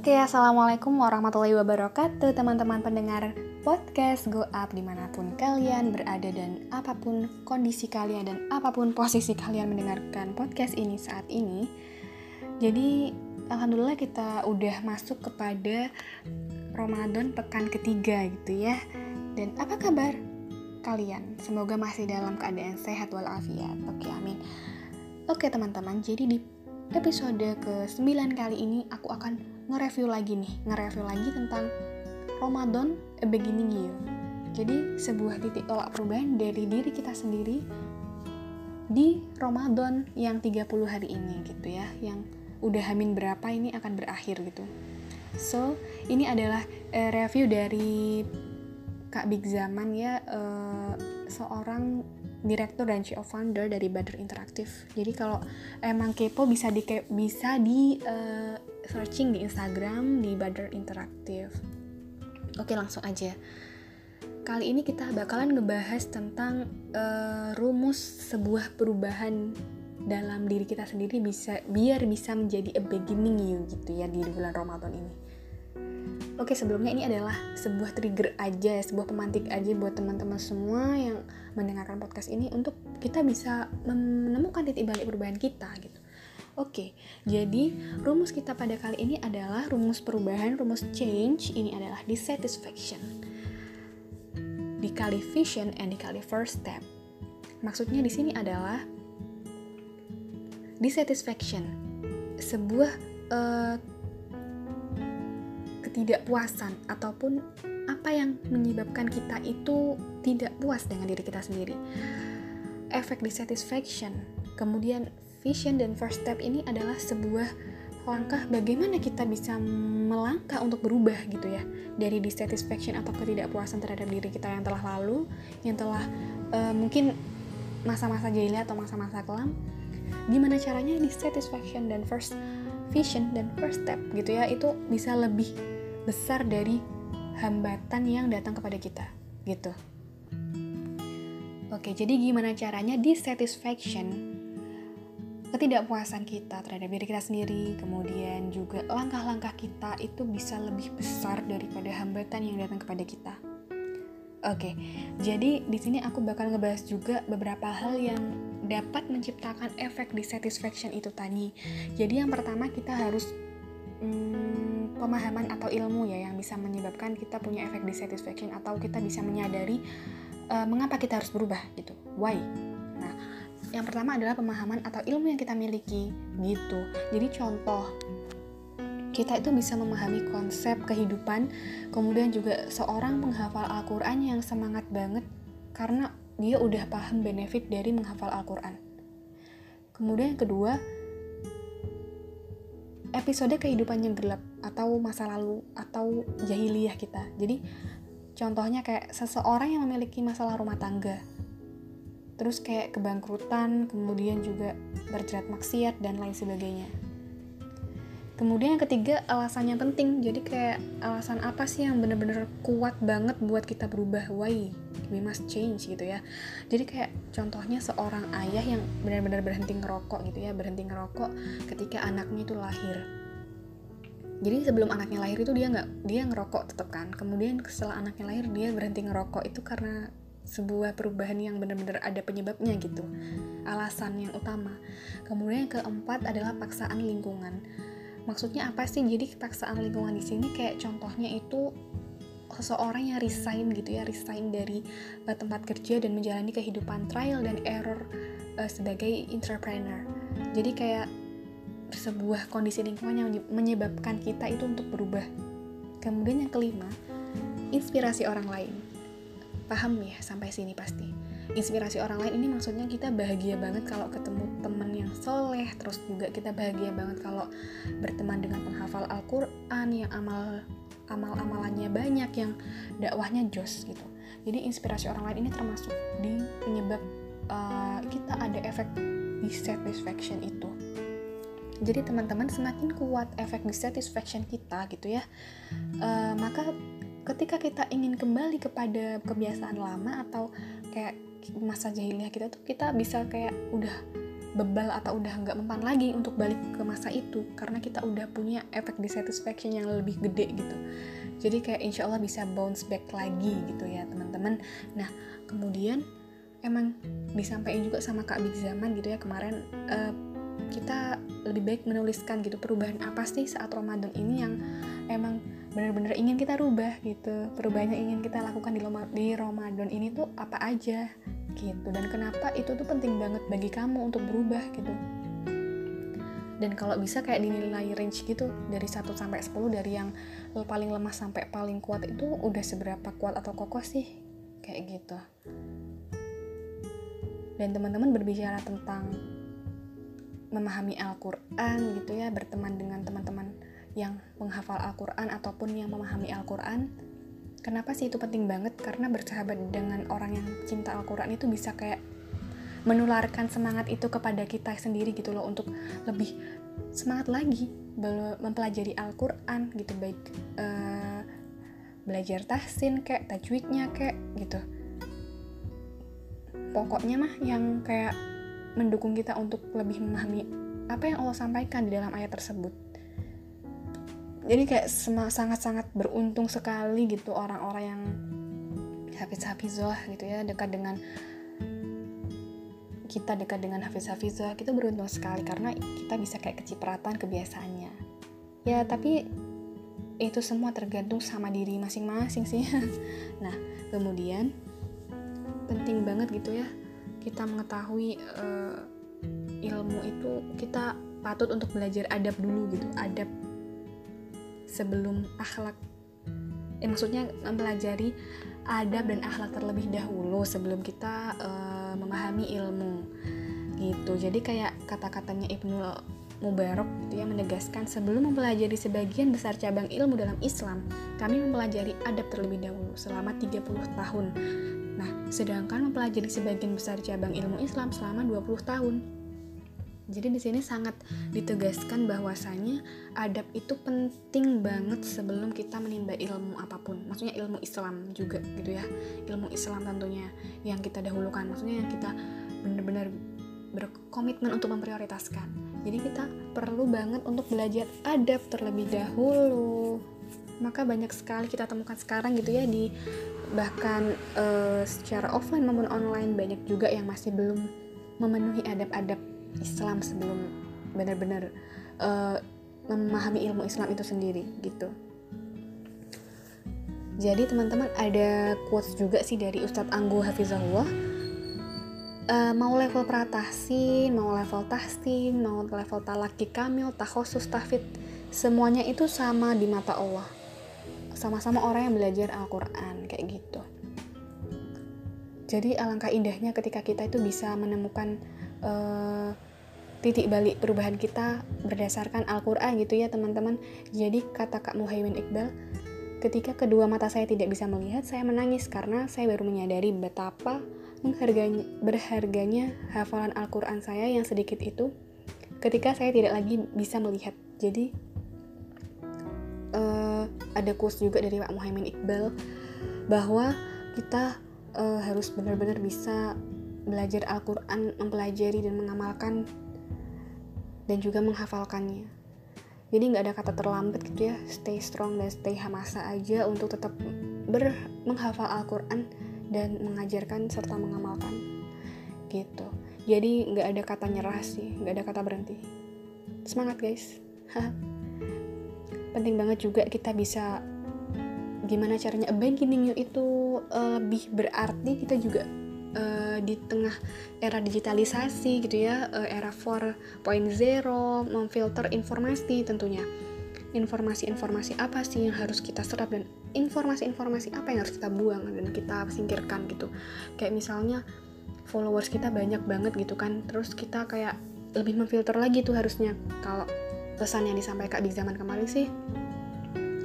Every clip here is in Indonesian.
Oke, Assalamualaikum warahmatullahi wabarakatuh teman-teman pendengar podcast Go Up di mana pun kalian berada dan apa pun kondisi kalian dan apa pun posisi kalian mendengarkan podcast ini saat ini. Jadi, Alhamdulillah kita udah masuk kepada Ramadan pekan ketiga gitu ya. Dan apa kabar kalian? Semoga masih dalam keadaan sehat walafiat. Oke, amin. Oke teman-teman, jadi di episode ke-9 kali ini aku akan nge-review lagi nih, nge-review lagi tentang Ramadan A Beginning You. Jadi sebuah titik tolak perubahan dari diri kita sendiri di Ramadan yang 30 hari ini gitu ya, yang udah hamin berapa ini akan berakhir gitu. So, ini adalah uh, review dari Kak Big Zaman ya, uh, seorang direktur dan CEO founder dari Butter Interactive. Jadi kalau emang kepo bisa di bisa di uh, searching di Instagram di Butter Interactive. Oke, langsung aja. Kali ini kita bakalan ngebahas tentang uh, rumus sebuah perubahan dalam diri kita sendiri bisa biar bisa menjadi a beginning you gitu ya di bulan Ramadan ini. Oke, sebelumnya ini adalah sebuah trigger aja, sebuah pemantik aja buat teman-teman semua yang mendengarkan podcast ini untuk kita bisa menemukan titik balik perubahan kita gitu. Oke, jadi rumus kita pada kali ini adalah rumus perubahan, rumus change. Ini adalah dissatisfaction. Dikali vision and dikali first step. Maksudnya di sini adalah dissatisfaction. Sebuah uh, ketidakpuasan ataupun apa yang menyebabkan kita itu tidak puas dengan diri kita sendiri. Efek dissatisfaction, kemudian vision dan first step ini adalah sebuah langkah bagaimana kita bisa melangkah untuk berubah gitu ya dari dissatisfaction atau ketidakpuasan terhadap diri kita yang telah lalu, yang telah uh, mungkin masa-masa jahiliyah atau masa-masa kelam. Gimana caranya dissatisfaction dan first vision dan first step gitu ya itu bisa lebih besar dari hambatan yang datang kepada kita gitu oke jadi gimana caranya dissatisfaction ketidakpuasan kita terhadap diri kita sendiri kemudian juga langkah-langkah kita itu bisa lebih besar daripada hambatan yang datang kepada kita Oke, jadi di sini aku bakal ngebahas juga beberapa hal yang dapat menciptakan efek dissatisfaction itu tadi. Jadi yang pertama kita harus hmm, pemahaman atau ilmu ya yang bisa menyebabkan kita punya efek dissatisfaction atau kita bisa menyadari uh, mengapa kita harus berubah gitu. Why? Nah yang pertama adalah pemahaman atau ilmu yang kita miliki gitu. Jadi contoh kita itu bisa memahami konsep kehidupan kemudian juga seorang penghafal Al-Quran yang semangat banget karena dia udah paham benefit dari menghafal Al-Quran. Kemudian yang kedua episode kehidupan yang gelap atau masa lalu atau jahiliyah kita. Jadi contohnya kayak seseorang yang memiliki masalah rumah tangga. Terus kayak kebangkrutan, kemudian juga berjerat maksiat dan lain sebagainya. Kemudian yang ketiga alasan yang penting. Jadi kayak alasan apa sih yang bener-bener kuat banget buat kita berubah? Why we must change gitu ya. Jadi kayak contohnya seorang ayah yang benar-benar berhenti ngerokok gitu ya, berhenti ngerokok ketika anaknya itu lahir. Jadi sebelum anaknya lahir itu dia nggak dia ngerokok tetap kan. Kemudian setelah anaknya lahir dia berhenti ngerokok itu karena sebuah perubahan yang benar-benar ada penyebabnya gitu. Alasan yang utama. Kemudian yang keempat adalah paksaan lingkungan maksudnya apa sih jadi paksaan lingkungan di sini kayak contohnya itu seseorang yang resign gitu ya resign dari uh, tempat kerja dan menjalani kehidupan trial dan error uh, sebagai entrepreneur. Jadi kayak sebuah kondisi lingkungan yang menyebabkan kita itu untuk berubah. Kemudian yang kelima inspirasi orang lain. Paham ya sampai sini pasti. Inspirasi orang lain ini maksudnya kita bahagia banget kalau ketemu teman yang soleh terus juga kita bahagia banget kalau berteman dengan penghafal Al-Quran yang amal amal amalannya banyak yang dakwahnya jos gitu. Jadi inspirasi orang lain ini termasuk di penyebab uh, kita ada efek dissatisfaction itu. Jadi teman-teman semakin kuat efek dissatisfaction kita gitu ya uh, maka ketika kita ingin kembali kepada kebiasaan lama atau kayak masa jahiliyah kita tuh kita bisa kayak udah bebal atau udah nggak mempan lagi untuk balik ke masa itu karena kita udah punya efek dissatisfaction yang lebih gede gitu. Jadi kayak insya Allah bisa bounce back lagi gitu ya teman-teman. Nah kemudian emang disampaikan juga sama Kak Big Zaman gitu ya kemarin uh, kita lebih baik menuliskan gitu perubahan apa sih saat Ramadan ini yang emang benar-benar ingin kita rubah gitu perubahan yang ingin kita lakukan di, di Ramadan ini tuh apa aja gitu. Dan kenapa itu tuh penting banget bagi kamu untuk berubah gitu. Dan kalau bisa kayak dinilai range gitu dari 1 sampai 10 dari yang paling lemah sampai paling kuat itu udah seberapa kuat atau kokoh sih? Kayak gitu. Dan teman-teman berbicara tentang memahami Al-Quran gitu ya berteman dengan teman-teman yang menghafal Al-Quran ataupun yang memahami Al-Quran kenapa sih itu penting banget? Karena bersahabat dengan orang yang cinta Al-Quran itu bisa kayak menularkan semangat itu kepada kita sendiri gitu loh untuk lebih semangat lagi mempelajari Al-Quran gitu. Baik uh, belajar tahsin kayak tajwidnya kayak gitu. Pokoknya mah yang kayak mendukung kita untuk lebih memahami apa yang Allah sampaikan di dalam ayat tersebut jadi kayak sangat-sangat beruntung sekali gitu orang-orang yang hafiz hafizah gitu ya dekat dengan kita dekat dengan hafiz hafizah kita beruntung sekali karena kita bisa kayak kecipratan kebiasaannya. Ya tapi itu semua tergantung sama diri masing-masing sih. Nah kemudian penting banget gitu ya kita mengetahui uh, ilmu itu kita patut untuk belajar adab dulu gitu adab sebelum akhlak eh, maksudnya mempelajari adab dan akhlak terlebih dahulu sebelum kita uh, memahami ilmu gitu jadi kayak kata-katanya Ibnu Mubarak itu yang menegaskan sebelum mempelajari sebagian besar cabang ilmu dalam Islam, kami mempelajari adab terlebih dahulu selama 30 tahun. Nah, sedangkan mempelajari sebagian besar cabang ilmu Islam selama 20 tahun. Jadi di sini sangat ditegaskan bahwasanya adab itu penting banget sebelum kita menimba ilmu apa pun. Maksudnya ilmu Islam juga gitu ya. Ilmu Islam tentunya yang kita dahulukan. Maksudnya yang kita benar-benar berkomitmen untuk memprioritaskan. Jadi kita perlu banget untuk belajar adab terlebih dahulu. Maka banyak sekali kita temukan sekarang gitu ya di bahkan uh, secara offline maupun online banyak juga yang masih belum memenuhi adab-adab Islam sebelum benar-benar uh, memahami ilmu Islam itu sendiri gitu. Jadi teman-teman ada quotes juga sih dari Ustadz Anggu Hafizahullah uh, mau level pratahsin, mau level tahsin, mau level talaki kamil, takhosus, tafid, semuanya itu sama di mata Allah. Sama-sama orang yang belajar Al-Quran, kayak gitu. Jadi alangkah indahnya ketika kita itu bisa menemukan uh, titik balik perubahan kita berdasarkan Al-Quran gitu ya teman-teman. Jadi kata Kak Muhaimin Iqbal ketika kedua mata saya tidak bisa melihat saya menangis karena saya baru menyadari betapa mengharganya, berharganya hafalan Al-Quran saya yang sedikit itu ketika saya tidak lagi bisa melihat. Jadi uh, ada quotes juga dari Pak Muhaimin Iqbal bahwa kita uh, harus benar-benar bisa belajar Al-Quran, mempelajari dan mengamalkan dan juga menghafalkannya. Jadi nggak ada kata terlambat gitu ya, stay strong dan stay hamasa aja untuk tetap ber menghafal Al-Quran dan mengajarkan serta mengamalkan gitu. Jadi nggak ada kata nyerah sih, nggak ada kata berhenti. Semangat guys. Penting banget juga kita bisa gimana caranya abandoning itu lebih berarti kita juga uh, di tengah era digitalisasi gitu ya, uh, era 4.0 memfilter informasi tentunya. Informasi-informasi apa sih yang harus kita serap dan informasi-informasi apa yang harus kita buang dan kita singkirkan gitu. Kayak misalnya followers kita banyak banget gitu kan, terus kita kayak lebih memfilter lagi tuh harusnya. Kalau pesan yang disampaikan di zaman kemarin sih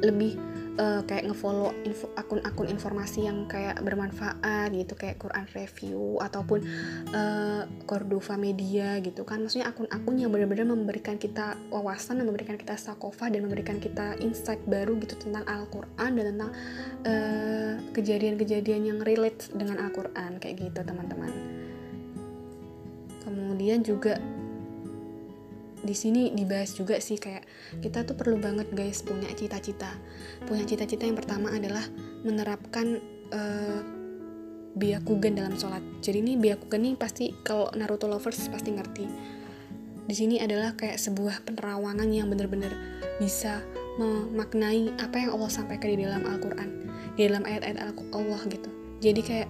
lebih uh, kayak ngefollow info, akun-akun informasi yang kayak bermanfaat gitu kayak Quran review ataupun uh, Cordova Media gitu kan. Maksudnya akun-akun yang benar-benar memberikan kita wawasan dan memberikan kita sakofa dan memberikan kita insight baru gitu tentang Al-Quran dan tentang eh, kejadian-kejadian yang relate dengan Al-Quran kayak gitu teman-teman. Kemudian juga di sini dibahas juga sih kayak kita tuh perlu banget guys punya cita-cita. Punya cita-cita yang pertama adalah menerapkan uh, Byakugan dalam sholat. Jadi ini Byakugan ini pasti kalau Naruto lovers pasti ngerti. Di sini adalah kayak sebuah penerawangan yang benar-benar bisa memaknai apa yang Allah sampaikan di dalam Al-Quran di dalam ayat-ayat Allah gitu. Jadi kayak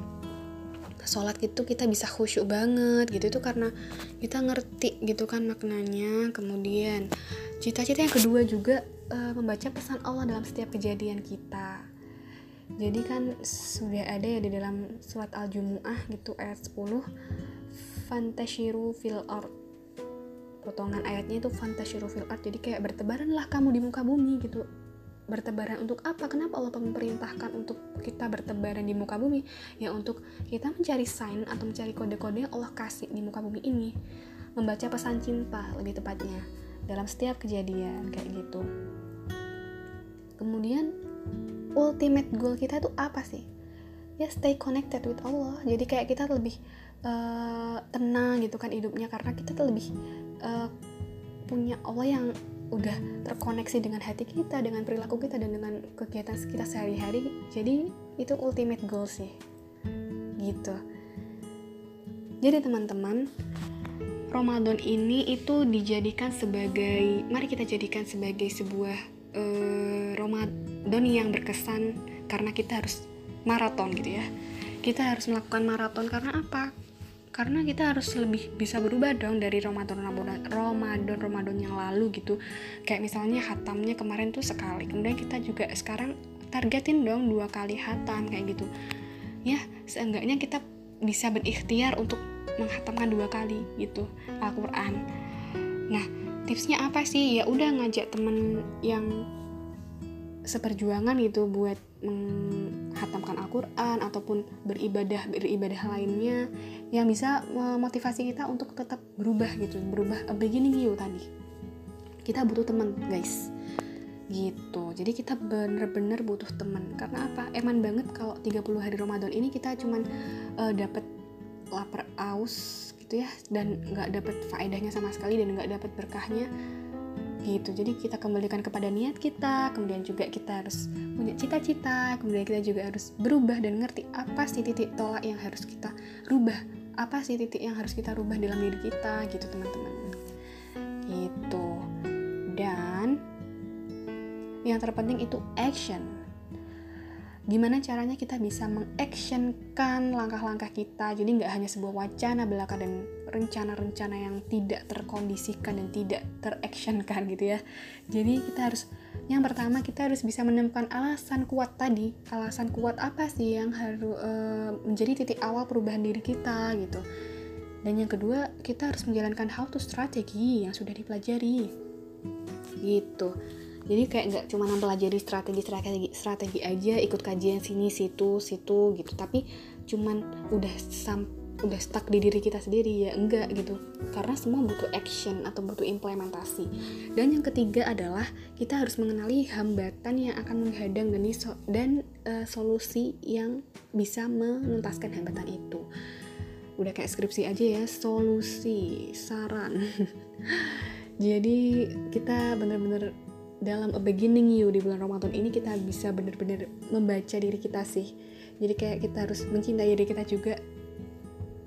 sholat itu kita bisa khusyuk banget gitu. Itu karena kita ngerti gitu kan maknanya. Kemudian cita-cita yang kedua juga uh, membaca pesan Allah dalam setiap kejadian kita. Jadi kan sudah ada ya di dalam surat al-jumu'ah gitu ayat 10 fantashiru fil art potongan ayatnya itu fantashiru fil art jadi kayak bertebaranlah kamu di muka bumi gitu bertebaran untuk apa? Kenapa Allah memerintahkan untuk kita bertebaran di muka bumi? Ya untuk kita mencari sign atau mencari kode-kode yang Allah kasih di muka bumi ini. Membaca pesan cinta lebih tepatnya dalam setiap kejadian kayak gitu. Kemudian ultimate goal kita itu apa sih? Ya stay connected with Allah. Jadi kayak kita lebih uh, tenang gitu kan hidupnya karena kita tuh lebih uh, punya Allah yang udah terkoneksi dengan hati kita, dengan perilaku kita dan dengan kegiatan kita sehari-hari. Jadi itu ultimate goal sih. Gitu. Jadi teman-teman, Ramadan ini itu dijadikan sebagai mari kita jadikan sebagai sebuah uh, Ramadan yang berkesan karena kita harus maraton gitu ya. Kita harus melakukan maraton karena apa? Karena kita harus lebih bisa berubah dong dari Ramadan Ramadan Ramadan yang lalu gitu. Kayak misalnya hatamnya kemarin tuh sekali kemudian kita juga sekarang targetin dong dua kali hatam kayak gitu. Ya seenggaknya kita bisa berikhtiar untuk menghatamkan dua kali gitu Al-Quran. Nah tipsnya apa sih? Ya udah ngajak temen yang seperjuangan gitu buat menghatamkan Al-Quran ataupun beribadah beribadah lainnya yang bisa memotivasi kita untuk tetap berubah gitu berubah a beginning you tadi. Kita butuh teman guys. Gitu. Jadi kita bener-bener butuh teman. Karena apa? Eman banget kalau 30 hari Ramadan ini kita cuman uh, dapat lapar aus gitu ya dan nggak dapat faedahnya sama sekali dan nggak dapat berkahnya gitu. Jadi kita kembalikan kepada niat kita kemudian juga kita harus punya cita-cita kemudian kita juga harus berubah dan ngerti apa sih titik tolak yang harus kita rubah apa sih titik yang harus kita rubah dalam diri kita gitu teman-teman. Gitu. Dan yang terpenting itu action. Gimana caranya kita bisa mengactionkan langkah-langkah kita? Jadi nggak hanya sebuah wacana belaka dan rencana-rencana yang tidak terkondisikan dan tidak teractionkan gitu ya. Jadi kita harus yang pertama kita harus bisa menemukan alasan kuat tadi. Alasan kuat apa sih yang harus uh, menjadi titik awal perubahan diri kita gitu. Dan yang kedua kita harus menjalankan how to strategi yang sudah dipelajari. Gitu. Jadi kayak nggak cuma mempelajari strategi strategi strategi aja ikut kajian sini situ situ gitu. Tapi cuman udah sam udah stuck di diri kita sendiri ya enggak gitu. Karena semua butuh action atau butuh implementasi. Dan yang ketiga adalah kita harus mengenali hambatan yang akan menghadang dan, so dan uh, solusi yang bisa menuntaskan hambatan itu. Udah kayak skripsi aja ya solusi saran. Jadi kita bener-bener dalam a beginning you di bulan Ramadan ini kita bisa benar-benar membaca diri kita sih. Jadi kayak kita harus mencintai diri kita juga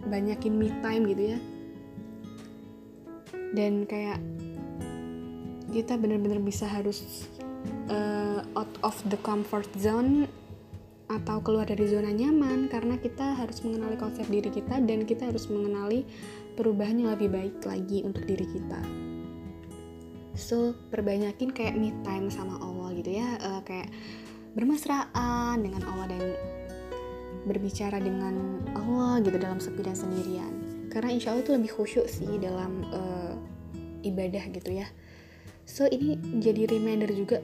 banyakin me time gitu ya. Dan kayak kita benar-benar bisa harus uh, out of the comfort zone atau keluar dari zona nyaman karena kita harus mengenali konsep diri kita dan kita harus mengenali perubahan yang lebih baik lagi untuk diri kita. So perbanyakin kayak me time sama Allah gitu ya uh, kayak bermesraan dengan Allah dan berbicara dengan Allah gitu dalam sepi dan sendirian. Karena insya Allah itu lebih khusyuk sih dalam uh, ibadah gitu ya. So ini jadi reminder juga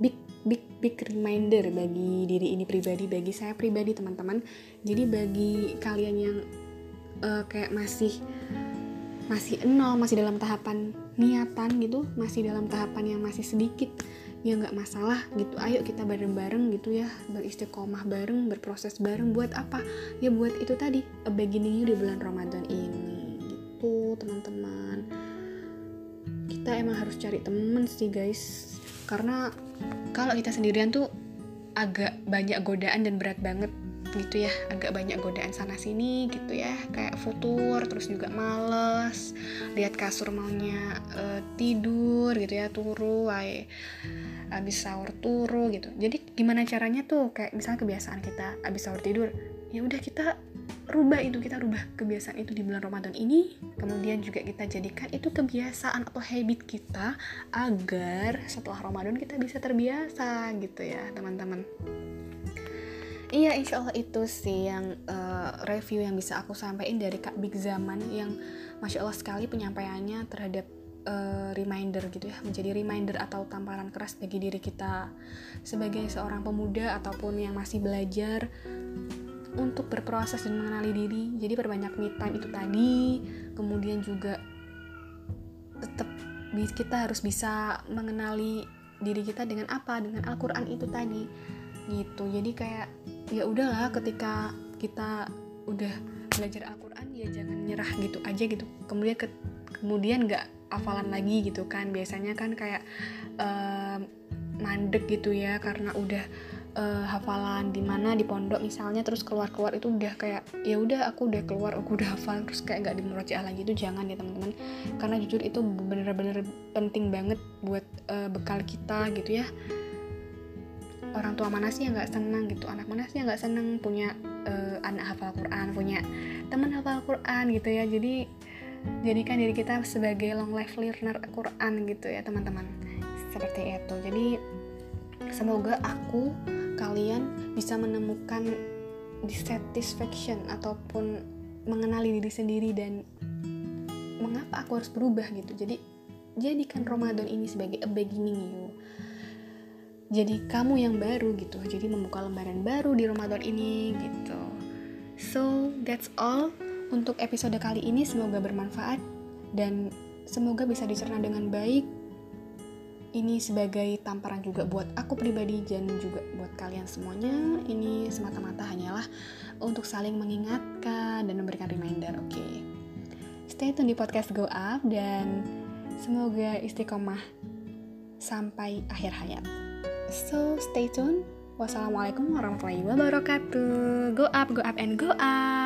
big big big reminder bagi diri ini pribadi bagi saya pribadi teman-teman. Jadi bagi kalian yang uh, kayak masih masih nol masih dalam tahapan niatan gitu masih dalam tahapan yang masih sedikit ya nggak masalah gitu. Ayo kita bareng-bareng gitu ya beristiqomah bareng berproses bareng buat apa? Ya buat itu tadi a beginning you di bulan Ramadan ini gitu itu teman-teman. Kita emang harus cari temen sih guys. Karena kalau kita sendirian tuh agak banyak godaan dan berat banget gitu ya. Agak banyak godaan sana sini gitu ya. Kayak futur terus juga males. Lihat kasur maunya uh, tidur gitu ya turu ay abis sahur turu gitu. Jadi gimana caranya tuh? Kayak misalnya kebiasaan kita abis sahur tidur ya udah kita rubah itu kita rubah kebiasaan itu di bulan Ramadan ini. Kemudian juga kita jadikan itu kebiasaan atau habit kita agar setelah Ramadan kita bisa terbiasa gitu ya teman-teman. Iya, insya Allah itu sih yang uh, review yang bisa aku sampaikan dari Kak Big Zaman yang masya Allah sekali penyampaiannya terhadap uh, reminder gitu ya, menjadi reminder atau tamparan keras bagi diri kita sebagai seorang pemuda ataupun yang masih belajar untuk berproses dan mengenali diri. Jadi perbanyak me time itu tadi, kemudian juga tetap kita harus bisa mengenali diri kita dengan apa? Dengan Al-Qur'an itu tadi. Gitu. Jadi kayak ya udahlah ketika kita udah belajar Al-Quran ya jangan nyerah gitu aja gitu kemudian ke, kemudian nggak hafalan lagi gitu kan. Biasanya kan kayak uh, mandek gitu ya karena udah uh, hafalan di mana di pondok misalnya terus keluar keluar itu udah kayak ya udah aku udah keluar aku udah hafal terus kayak nggak dimurojaah lagi itu jangan ya teman-teman. Karena jujur itu bener-bener penting banget buat uh, bekal kita gitu ya. Orang tua mana sih yang nggak senang gitu? Anak mana sih yang nggak senang punya uh, anak hafal Quran punya teman hafal Quran gitu ya. Jadi jadikan diri kita sebagai long life learner Quran gitu ya teman-teman. Seperti itu. Jadi semoga aku kalian bisa menemukan dissatisfaction ataupun mengenali diri sendiri dan mengapa aku harus berubah gitu. Jadi jadikan Ramadan ini sebagai a beginning you. Jadi kamu yang baru gitu. Jadi membuka lembaran baru di Ramadan ini gitu. So that's all untuk episode kali ini semoga bermanfaat dan semoga bisa dicerna dengan baik ini sebagai tamparan juga buat aku pribadi dan juga buat kalian semuanya ini semata-mata hanyalah untuk saling mengingatkan dan memberikan reminder oke okay? stay tune di podcast Go Up dan semoga istiqomah sampai akhir hayat So stay tuned. Wassalamualaikum warahmatullahi wabarakatuh. Go up, go up, and go up.